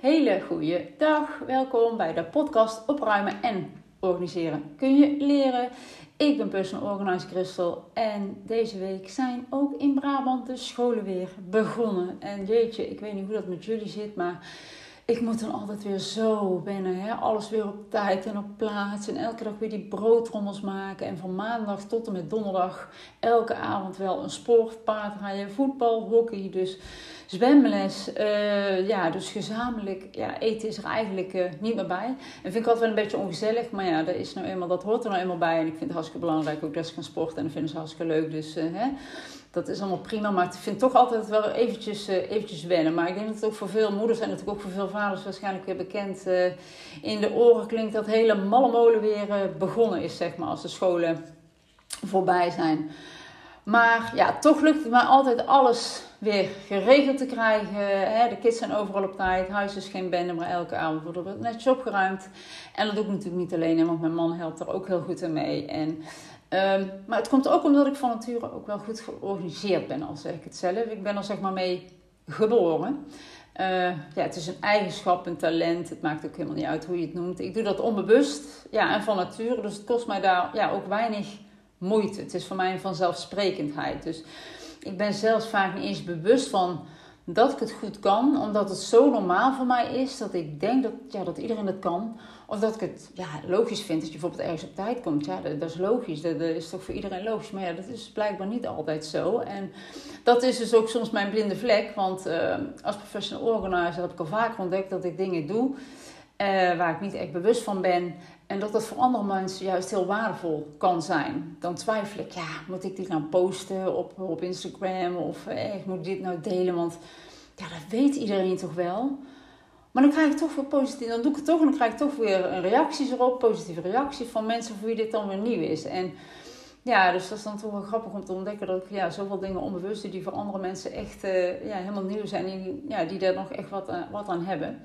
hele goede dag. Welkom bij de podcast Opruimen en Organiseren kun je leren. Ik ben personal organizer Christel en deze week zijn ook in Brabant de scholen weer begonnen. En jeetje, ik weet niet hoe dat met jullie zit, maar ik moet dan altijd weer zo binnen. Hè? Alles weer op tijd en op plaats. En elke dag weer die broodrommels maken. En van maandag tot en met donderdag elke avond wel een sport, paardrijden, voetbal, hockey. Dus zwemles. Uh, ja, dus gezamenlijk ja, eten is er eigenlijk uh, niet meer bij. En vind ik altijd wel een beetje ongezellig. Maar ja, dat, is nou eenmaal, dat hoort er nou eenmaal bij. En ik vind het hartstikke belangrijk ook dat ze gaan sporten. En dat vinden ze hartstikke leuk. Dus uh, hè dat is allemaal prima, maar ik vind toch altijd wel eventjes, uh, eventjes wennen. Maar ik denk dat het ook voor veel moeders en natuurlijk ook voor veel vaders waarschijnlijk weer bekend uh, in de oren klinkt dat hele malle molen weer uh, begonnen is, zeg maar, als de scholen voorbij zijn. Maar ja, toch lukt het mij altijd alles weer geregeld te krijgen. De kids zijn overal op tijd. Huis is geen bende, maar elke avond wordt er netjes opgeruimd. En dat doe ik natuurlijk niet alleen, want mijn man helpt er ook heel goed mee. En Um, maar het komt ook omdat ik van nature ook wel goed georganiseerd ben, al zeg ik het zelf. Ik ben er zeg maar mee geboren. Uh, ja, het is een eigenschap, een talent. Het maakt ook helemaal niet uit hoe je het noemt. Ik doe dat onbewust ja, en van nature. Dus het kost mij daar ja, ook weinig moeite. Het is voor mij een vanzelfsprekendheid. Dus ik ben zelfs vaak niet eens bewust van dat ik het goed kan, omdat het zo normaal voor mij is dat ik denk dat, ja, dat iedereen dat kan. Of dat ik het ja, logisch vind dat je bijvoorbeeld ergens op tijd komt. Ja, dat, dat is logisch. Dat, is toch voor iedereen logisch. Maar ja, dat is blijkbaar niet altijd zo. En dat is dus ook soms mijn blinde vlek. Want uh, als professional organizer heb ik al vaker ontdekt dat ik dingen doe uh, waar ik niet echt bewust van ben. En dat dat voor andere mensen juist heel waardevol kan zijn. Dan twijfel ik, ja, moet ik dit nou posten op, op Instagram? Of eh, moet ik dit nou delen? Want ja, dat weet iedereen toch wel. Maar dan krijg ik toch weer positief, dan doe ik het toch en dan krijg ik toch weer reacties erop, positieve reacties van mensen voor wie dit dan weer nieuw is. En ja, dus dat is dan toch wel grappig om te ontdekken dat ik ja, zoveel dingen onbewust die voor andere mensen echt uh, ja, helemaal nieuw zijn die, ja, die daar nog echt wat, uh, wat aan hebben.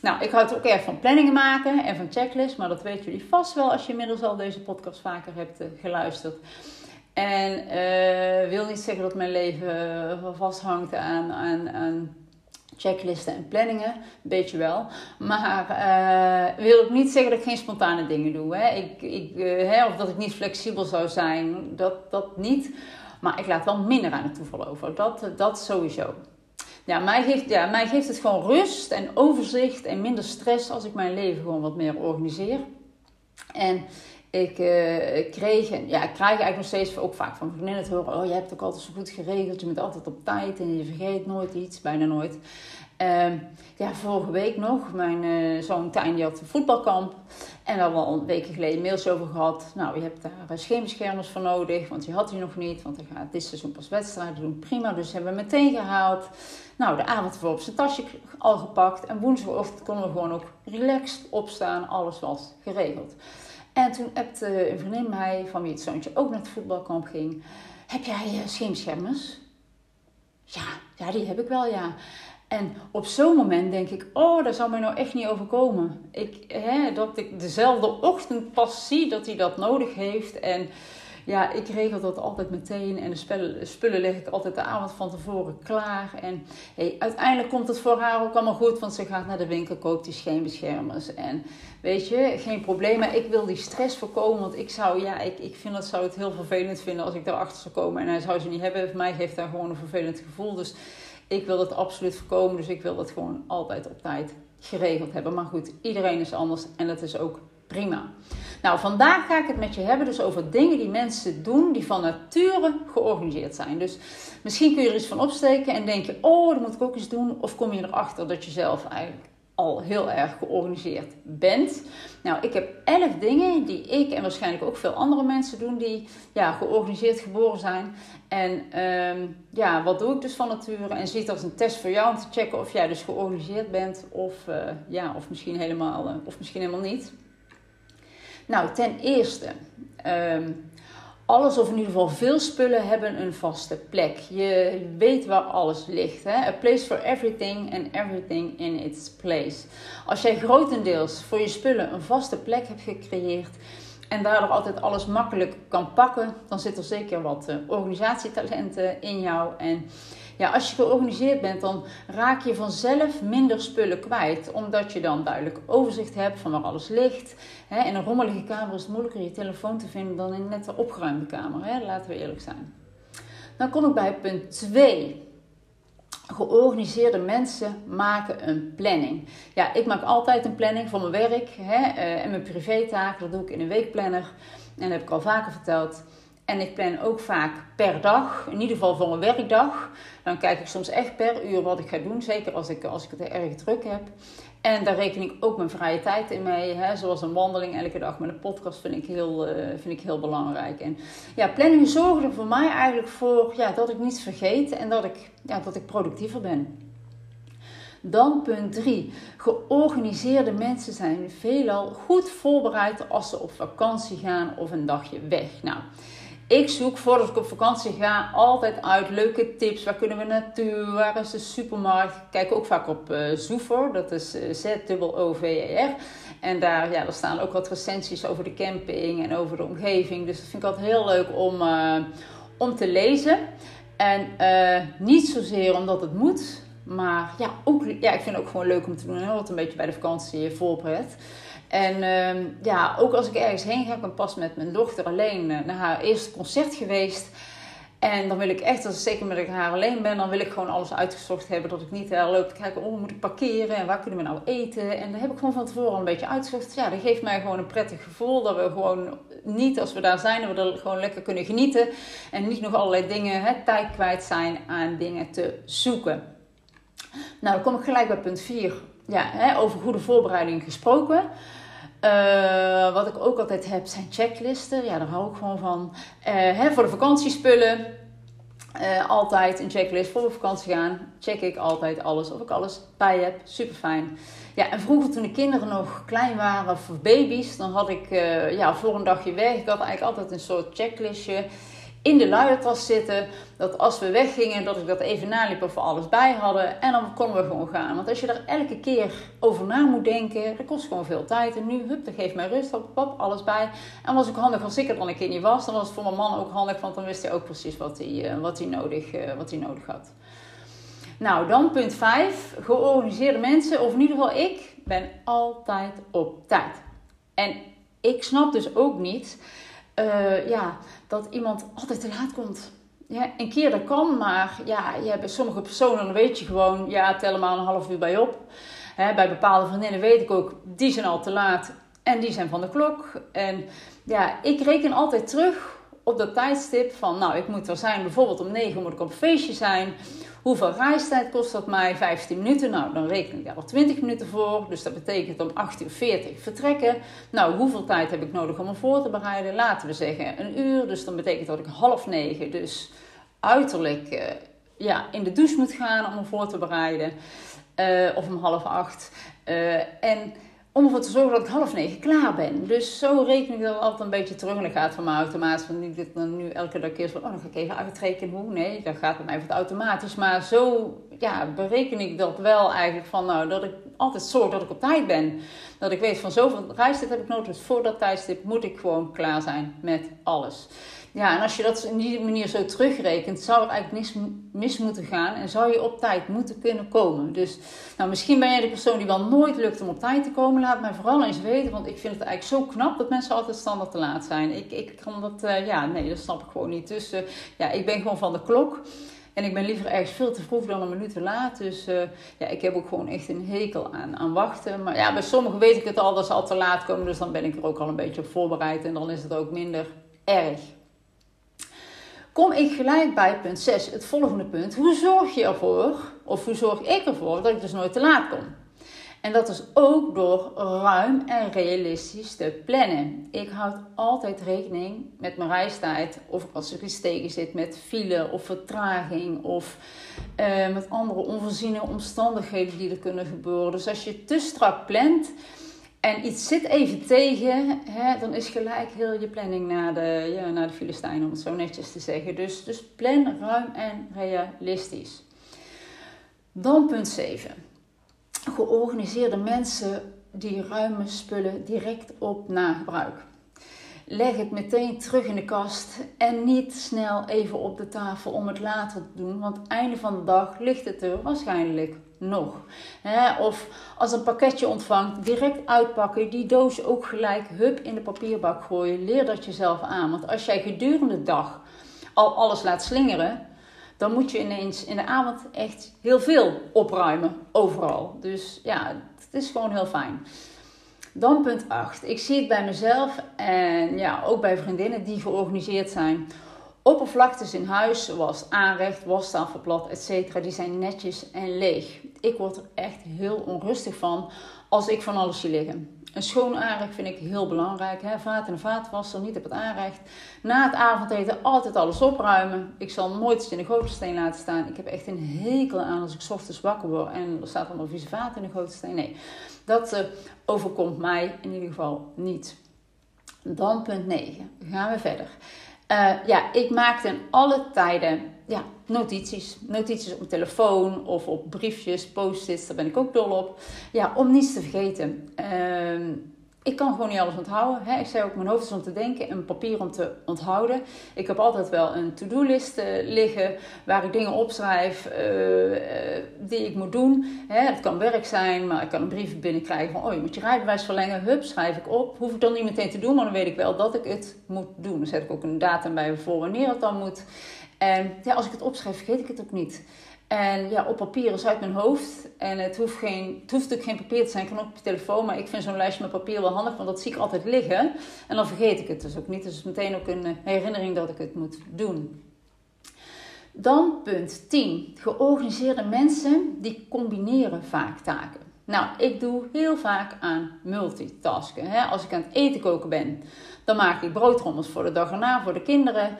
Nou, ik houd ook erg van planningen maken en van checklists, maar dat weten jullie vast wel als je inmiddels al deze podcast vaker hebt uh, geluisterd. En wil niet zeggen dat mijn leven vasthangt aan, aan, aan checklisten en planningen, beetje wel. Maar uh, wil ook niet zeggen dat ik geen spontane dingen doe. Hè? Ik, ik, uh, of dat ik niet flexibel zou zijn, dat, dat niet. Maar ik laat wel minder aan het toeval over. Dat, dat sowieso. Ja mij, geeft, ja, mij geeft het gewoon rust en overzicht en minder stress als ik mijn leven gewoon wat meer organiseer. En ik uh, kreeg, ja, ik krijg eigenlijk nog steeds ook vaak van vriendinnen te horen: Oh, je hebt het ook altijd zo goed geregeld, je bent altijd op tijd en je vergeet nooit iets, bijna nooit. Uh, ja, vorige week nog, mijn uh, zoon Tijn die had een voetbalkamp. En daar hebben we al een weken geleden mails over gehad. Nou, je hebt daar scheenbeschermers voor nodig, want die had hij nog niet. Want hij gaat dit seizoen pas wedstrijden doen. Prima, dus hebben we meteen gehaald. Nou, de avond ervoor op zijn tasje al gepakt. En woensdagochtend konden we gewoon ook relaxed opstaan. Alles was geregeld. En toen appte een vriendin mij, van wie het zoontje ook naar het voetbalkamp ging. Heb jij uh? Ja, ja, die heb ik wel, ja. En op zo'n moment denk ik, oh, dat zou mij nou echt niet overkomen. Ik, hè, dat ik dezelfde ochtend pas zie dat hij dat nodig heeft. En ja, ik regel dat altijd meteen. En de spullen, leg ik altijd de avond van tevoren klaar. En uiteindelijk komt het voor haar ook allemaal goed. Want ze gaat naar de winkel, koopt die scheenbeschermers. En weet je, geen probleem. Maar ik wil die stress voorkomen. Want ik zou, ja, ik, ik vind dat zou het heel vervelend vinden als ik erachter zou komen. En hij zou ze niet hebben. Voor mij geeft dat gewoon een vervelend gevoel. Dus ik wil dat absoluut voorkomen. Dus ik wil dat gewoon altijd op tijd geregeld hebben. Maar goed, iedereen is anders. En dat is ook prima. Nou, vandaag ga ik het met je hebben dus over dingen die mensen doen die van nature georganiseerd zijn. Dus misschien kun je er iets van opsteken en denk je, oh, dat moet ik ook eens doen. Of kom je erachter dat je zelf eigenlijk al heel erg georganiseerd bent. Nou, ik heb elf dingen die ik en waarschijnlijk ook veel andere mensen doen die ja, georganiseerd geboren zijn. En um, ja, wat doe ik dus van nature? En zie het als een test voor jou om te checken of jij dus georganiseerd bent of, uh, ja, of, misschien, helemaal, uh, of misschien helemaal niet. Nou, ten eerste, um, alles of in ieder geval veel spullen hebben een vaste plek. Je weet waar alles ligt. Hè? A place for everything and everything in its place. Als jij grotendeels voor je spullen een vaste plek hebt gecreëerd en daardoor altijd alles makkelijk kan pakken, dan zit er zeker wat uh, organisatietalenten in jou. En Ja, als je georganiseerd bent, dan raak je vanzelf minder spullen kwijt. Omdat je dan duidelijk overzicht hebt van waar alles ligt. in een rommelige kamer is het moeilijker je telefoon te vinden dan in net opgeruimde kamer. Laten we eerlijk zijn. Dan kom ik bij punt 2 georganiseerde mensen maken een planning. Ja, ik maak altijd een planning voor mijn werk hè, uh, en mijn privétaken. Dat doe ik in een weekplanner. En dat heb ik al vaker verteld. En ik plan ook vaak per dag, in ieder geval voor een werkdag. Dan kijk ik soms echt per uur wat ik ga doen, zeker als ik, als ik het erg druk heb. En daar reken ik ook mijn vrije tijd in mee. Hè? Zoals een wandeling elke dag met een podcast vind ik heel, uh, vind ik heel belangrijk. En ja, planning zorgt er voor mij eigenlijk voor ja, dat ik niets vergeet en dat ik, ja, dat ik productiever ben. Dan punt 3. Georganiseerde mensen zijn veelal goed voorbereid als ze op vakantie gaan of een dagje weg. Nou, ik zoek voordat ik op vakantie ga altijd uit leuke tips. Waar kunnen we naartoe? Waar is de supermarkt? Ik kijk ook vaak op uh, Zoever. Dat is uh, Z-O-V-E-R. En daar, ja, daar staan ook wat recensies over de camping en over de omgeving. Dus dat vind ik altijd heel leuk om, uh, om te lezen. En niet zozeer omdat het moet. Maar ja, ook, ja, ik vind het ook gewoon leuk om te doen. En wat een beetje bij de vakantie voorbereid. En uh, ja, ook als ik ergens heen ga, ik pas met mijn dochter alleen uh, naar haar eerste concert geweest. En dan wil ik echt, als ik zeker met haar alleen ben, dan wil ik gewoon alles uitgezocht hebben. Dat ik niet uh, loop te kijken, oh, moet ik parkeren en waar kunnen we nou eten? En dat heb ik gewoon van tevoren al een beetje uitgezocht. Ja, dat geeft mij gewoon een prettig gevoel. Dat we gewoon niet, als we daar zijn, dat we er gewoon lekker kunnen genieten. En niet nog allerlei dingen, hè, tijd kwijt zijn aan dingen te zoeken. Nou, dan kom ik gelijk bij punt 4. Ja, hè, over goede voorbereiding gesproken. Uh, wat ik ook altijd heb zijn checklisten. Ja, daar hou ik gewoon van. Uh, hè, voor de vakantiespullen. Uh, altijd een checklist voor op vakantie gaan. Check ik altijd alles of ik alles bij heb. Super fijn. Ja, en vroeger toen de kinderen nog klein waren, of baby's, dan had ik ja, voor een dagje weg. Ik had eigenlijk altijd een soort checklistje in de luiertas zitten. Dat als we weggingen, dat ik dat even naliep of we alles bij hadden. En dan konden we gewoon gaan. Want als je er elke keer over na moet denken, dat kost gewoon veel tijd. En nu, hup, dat geeft mij rust, hop, hop, alles bij. En was ook handig als ik er dan een keer niet was. Dan was het voor mijn man ook handig, want dan wist hij ook precies wat hij, eh, wat hij, nodig, eh, wat hij nodig had. Nou, dan punt 5. Georganiseerde mensen, of in ieder geval ik, ben altijd op tijd. En ik snap dus ook niet uh, ja, dat iemand altijd te laat komt. Ja, een keer dat kan, maar ja, je hebt sommige personen, weet je gewoon, ja, tel er maar een half uur bij op. bij bepaalde vriendinnen weet ik ook, die zijn al te laat en die zijn van de klok. En ja, ik reken altijd terug op dat tijdstip van, nou, ik moet er zijn, bijvoorbeeld om 9 moet ik op feestje zijn. Hoeveel reistijd kost dat mij? 15 minuten. Nou, dan reken ik daar al 20 minuten voor. Dus dat betekent om 8 uur 40 vertrekken. Nou, hoeveel tijd heb ik nodig om me voor te bereiden? Laten we zeggen een uur. Dus dan betekent dat ik half negen, dus uiterlijk uh, ja, in de douche moet gaan om me voor te bereiden. Uh, of om half acht. Uh, en om ervoor te zorgen dat ik half negen klaar ben. Dus zo reken ik dat altijd een beetje terug. En dat gaat van mij automatisch. Van niet dat dan nu elke dag keer van, oh, dan ga ik even uitrekenen hoe. Nee, dat gaat bij mij het automatisch. Maar zo ja, bereken ik dat wel eigenlijk van, nou, dat ik altijd zorg dat ik op tijd ben. Dat ik weet van zoveel reistijd heb ik nodig. Dus voor dat tijdstip moet ik gewoon klaar zijn met alles. Ja, en als je dat in die manier zo terugrekent, zou er eigenlijk mis moeten gaan en zou je op tijd moeten kunnen komen. Dus nou, misschien ben jij de persoon die wel nooit lukt om op tijd te komen. Laat mij vooral eens weten, want ik vind het eigenlijk zo knap dat mensen altijd standaard te laat zijn. Ik, ik kan dat, uh, ja, nee, dat snap ik gewoon niet. Dus uh, ja, ik ben gewoon van de klok. En ik ben liever ergens veel te vroeg dan een minuut te laat. Dus uh, ja, ik heb ook gewoon echt een hekel aan, aan wachten. Maar ja, bij sommigen weet ik het al dat ze al te laat komen. Dus dan ben ik er ook al een beetje op voorbereid. En dan is het ook minder erg kom ik gelijk bij punt 6, het volgende punt. Hoe zorg je ervoor, of hoe zorg ik ervoor, dat ik dus nooit te laat kom? En dat is ook door ruim en realistisch te plannen. Ik houd altijd rekening met mijn reistijd. Of als er iets tegen zit met file of vertraging. Of eh, met andere onvoorziene omstandigheden die er kunnen gebeuren. Dus als je te strak plant, en iets zit even tegen, hè, dan is gelijk heel je planning naar de, ja, naar de Filistijn, om het zo netjes te zeggen. Dus, dus plan ruim en realistisch. Dan punt 7. Georganiseerde mensen die ruime spullen direct op na gebruik. leg het meteen terug in de kast en niet snel even op de tafel om het later te doen. Want einde van de dag ligt het er waarschijnlijk nog. Of als een pakketje ontvangt, direct uitpakken, die doos ook gelijk hup in de papierbak gooien. Leer dat jezelf aan. Want als jij gedurende de dag al alles laat slingeren, dan moet je ineens in de avond echt heel veel opruimen, overal. Dus ja, het is gewoon heel fijn. Dan punt 8. Ik zie het bij mezelf en ja, ook bij vriendinnen die georganiseerd zijn. Oppervlaktes in huis, zoals aanrecht, wastafelplat, etc., die zijn netjes en leeg. Ik word er echt heel onrustig van als ik van alles zie liggen. Een schoon aanrecht vind ik heel belangrijk. Hè? Vaat en vaatwasser, niet op het aanrecht. Na het avondeten altijd alles opruimen. Ik zal nooit iets in de gootsteen laten staan. Ik heb echt een hekel aan als ik ochtends wakker word en er staat allemaal vieze vaat in de gootsteen. Nee, dat uh, overkomt mij in ieder geval niet. Dan punt 9. Gaan we verder. Uh, ja, ik maak in alle tijden ja, notities. Notities op mijn telefoon of op briefjes, post-its, daar ben ik ook dol op. Ja, om niets te vergeten. Uh, ik kan gewoon niet alles onthouden. Hè. Ik zei ook, mijn hoofd is om te denken en papier om te onthouden. Ik heb altijd wel een to-do-list uh, liggen waar ik dingen opschrijf uh, uh, die ik moet doen. Hè. Het kan werk zijn, maar ik kan een brief binnenkrijgen van, oh je moet je rijbewijs verlengen. Hup, schrijf ik op. Hoef ik dan niet meteen te doen, maar dan weet ik wel dat ik het moet doen. Dan zet ik ook een datum bij voor wanneer het dan moet. En ja, als ik het opschrijf, vergeet ik het ook niet. En ja, op papier is uit mijn hoofd. En het hoeft, geen, het hoeft natuurlijk geen papier te zijn, kan ook op je telefoon. Maar ik vind zo'n lijstje met papier wel handig, want dat zie ik altijd liggen. En dan vergeet ik het dus ook niet. Dus het is meteen ook een eh, herinnering dat ik het moet doen. Dan punt 10. Georganiseerde mensen die combineren vaak taken. Nou, ik doe heel vaak aan multitasken. Als ik aan het eten koken ben, dan maak ik broodrommels voor de dag erna voor de kinderen.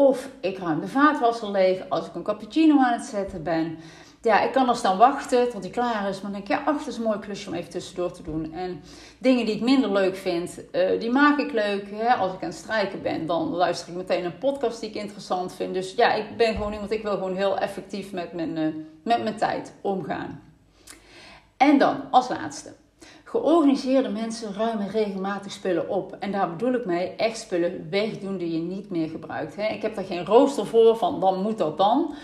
Of ik ruim de vaatwasser leeg als ik een cappuccino aan het zetten ben. Ja, ik kan er dan wachten tot hij klaar is. Maar denk ik, ja, ach, dat is een mooi klusje om even tussendoor te doen. En dingen die ik minder leuk vind, uh, die maak ik leuk. Hè? Als ik aan het strijken ben, dan luister ik meteen een podcast die ik interessant vind. Dus ja, ik ben gewoon iemand, ik wil gewoon heel effectief met mijn, uh, met mijn tijd omgaan. En dan, als laatste. Georganiseerde mensen ruimen regelmatig spullen op. En daar bedoel ik mee echt spullen wegdoen die je niet meer gebruikt. Ik heb daar geen rooster voor van dan moet dat dan.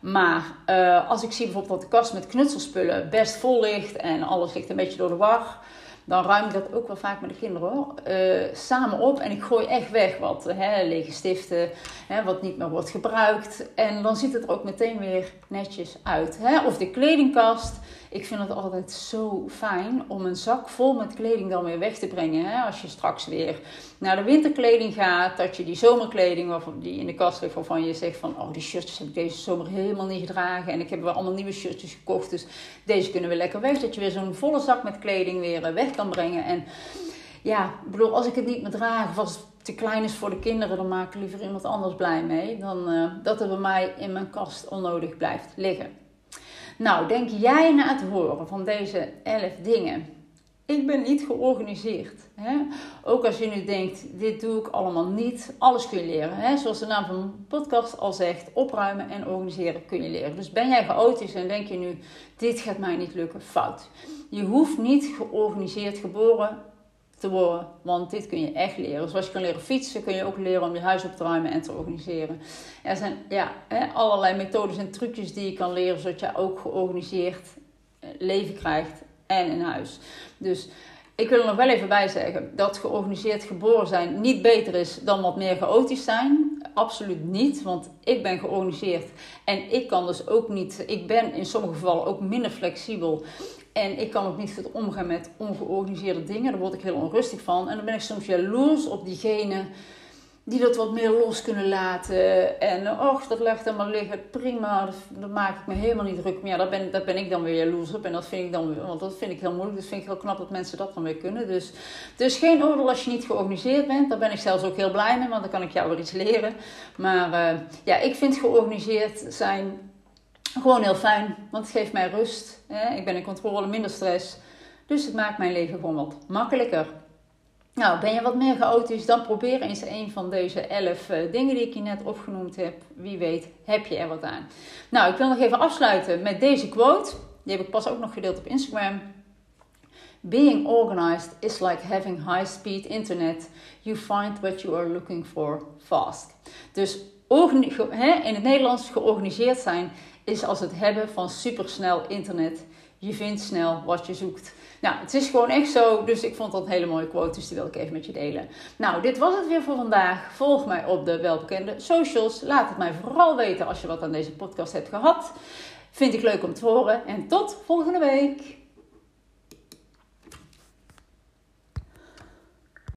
Maar uh, als ik zie bijvoorbeeld dat de kast met knutselspullen best vol ligt en alles ligt een beetje door de war dan ruim ik dat ook wel vaak met de kinderen hoor. Uh, samen op en ik gooi echt weg wat hè, lege stiften, hè, wat niet meer wordt gebruikt. En dan ziet het er ook meteen weer netjes uit. Hè? Of de kledingkast. Ik vind het altijd zo fijn om een zak vol met kleding dan weer weg te brengen. Hè? Als je straks weer naar de winterkleding gaat, dat je die zomerkleding die in de kast ligt, waarvan je zegt van, oh die shirtjes heb ik deze zomer helemaal niet gedragen en ik heb wel allemaal nieuwe shirtjes gekocht, dus deze kunnen we lekker weg. Dat je weer zo'n volle zak met kleding weer eh, weg kan brengen. En ja, ik bedoel, als ik het niet meer draag of als het te klein is voor de kinderen, dan maak ik liever iemand anders blij mee dan uh, dat het bij mij in mijn kast onnodig blijft liggen. Nou, denk jij na het horen van deze 11 dingen ik ben niet georganiseerd. Hè? Ook als je nu denkt, dit doe ik allemaal niet. Alles kun je leren. Hè? Zoals de naam van mijn podcast al zegt, opruimen en organiseren kun je leren. Dus ben jij chaotisch en denk je nu, dit gaat mij niet lukken, fout. Je hoeft niet georganiseerd geboren te want dit kun je echt leren. Zoals je kan leren fietsen, kun je ook leren om je huis op te ruimen en te organiseren. Er zijn ja, allerlei methodes en trucjes die je kan leren, zodat je ook georganiseerd eh, leven krijgt en in huis. Dus ik wil er nog wel even bij zeggen dat georganiseerd geboren zijn niet beter is dan wat meer chaotisch zijn. Absoluut niet, want ik ben georganiseerd en ik kan dus ook niet. Ik ben in sommige gevallen ook minder flexibel. En ik kan ook niet goed omgaan met ongeorganiseerde dingen. Daar word ik heel onrustig van. En dan ben ik soms jaloers op diegene die dat wat meer los kunnen laten. En och, dat legt helemaal liggen, prima, dat, maak ik me helemaal niet druk. Maar ja, daar ben, daar ben ik dan weer jaloers op. En dat vind ik dan, want dat vind ik heel moeilijk. Dus vind ik heel knap dat mensen dat dan weer kunnen. Dus, dus geen oordeel als je niet georganiseerd bent. Daar ben ik zelfs ook heel blij mee, want dan kan ik jou weer iets leren. Maar uh, ja, ik vind georganiseerd zijn gewoon heel fijn. Want het geeft mij rust. Hè? Ik ben in controle, minder stress. Dus het maakt mijn leven gewoon wat makkelijker. Nou, ben je wat meer chaotisch, dan probeer eens een van deze elf uh, dingen die ik je net opgenoemd heb. Wie weet, heb je er wat aan. Nou, ik wil nog even afsluiten met deze quote. Die heb ik pas ook nog gedeeld op Instagram. Being organized is like having high-speed internet. You find what you are looking for fast. Dus in het Nederlands georganiseerd zijn is als het hebben van supersnel internet. Je vindt snel wat je zoekt. Nou, het is gewoon echt zo. Dus ik vond dat een hele mooie quote. Dus die wil ik even met je delen. Nou, dit was het weer voor vandaag. Volg mij op de welbekende socials. Laat het mij vooral weten als je wat aan deze podcast hebt gehad. Vind ik leuk om te horen. En tot volgende week.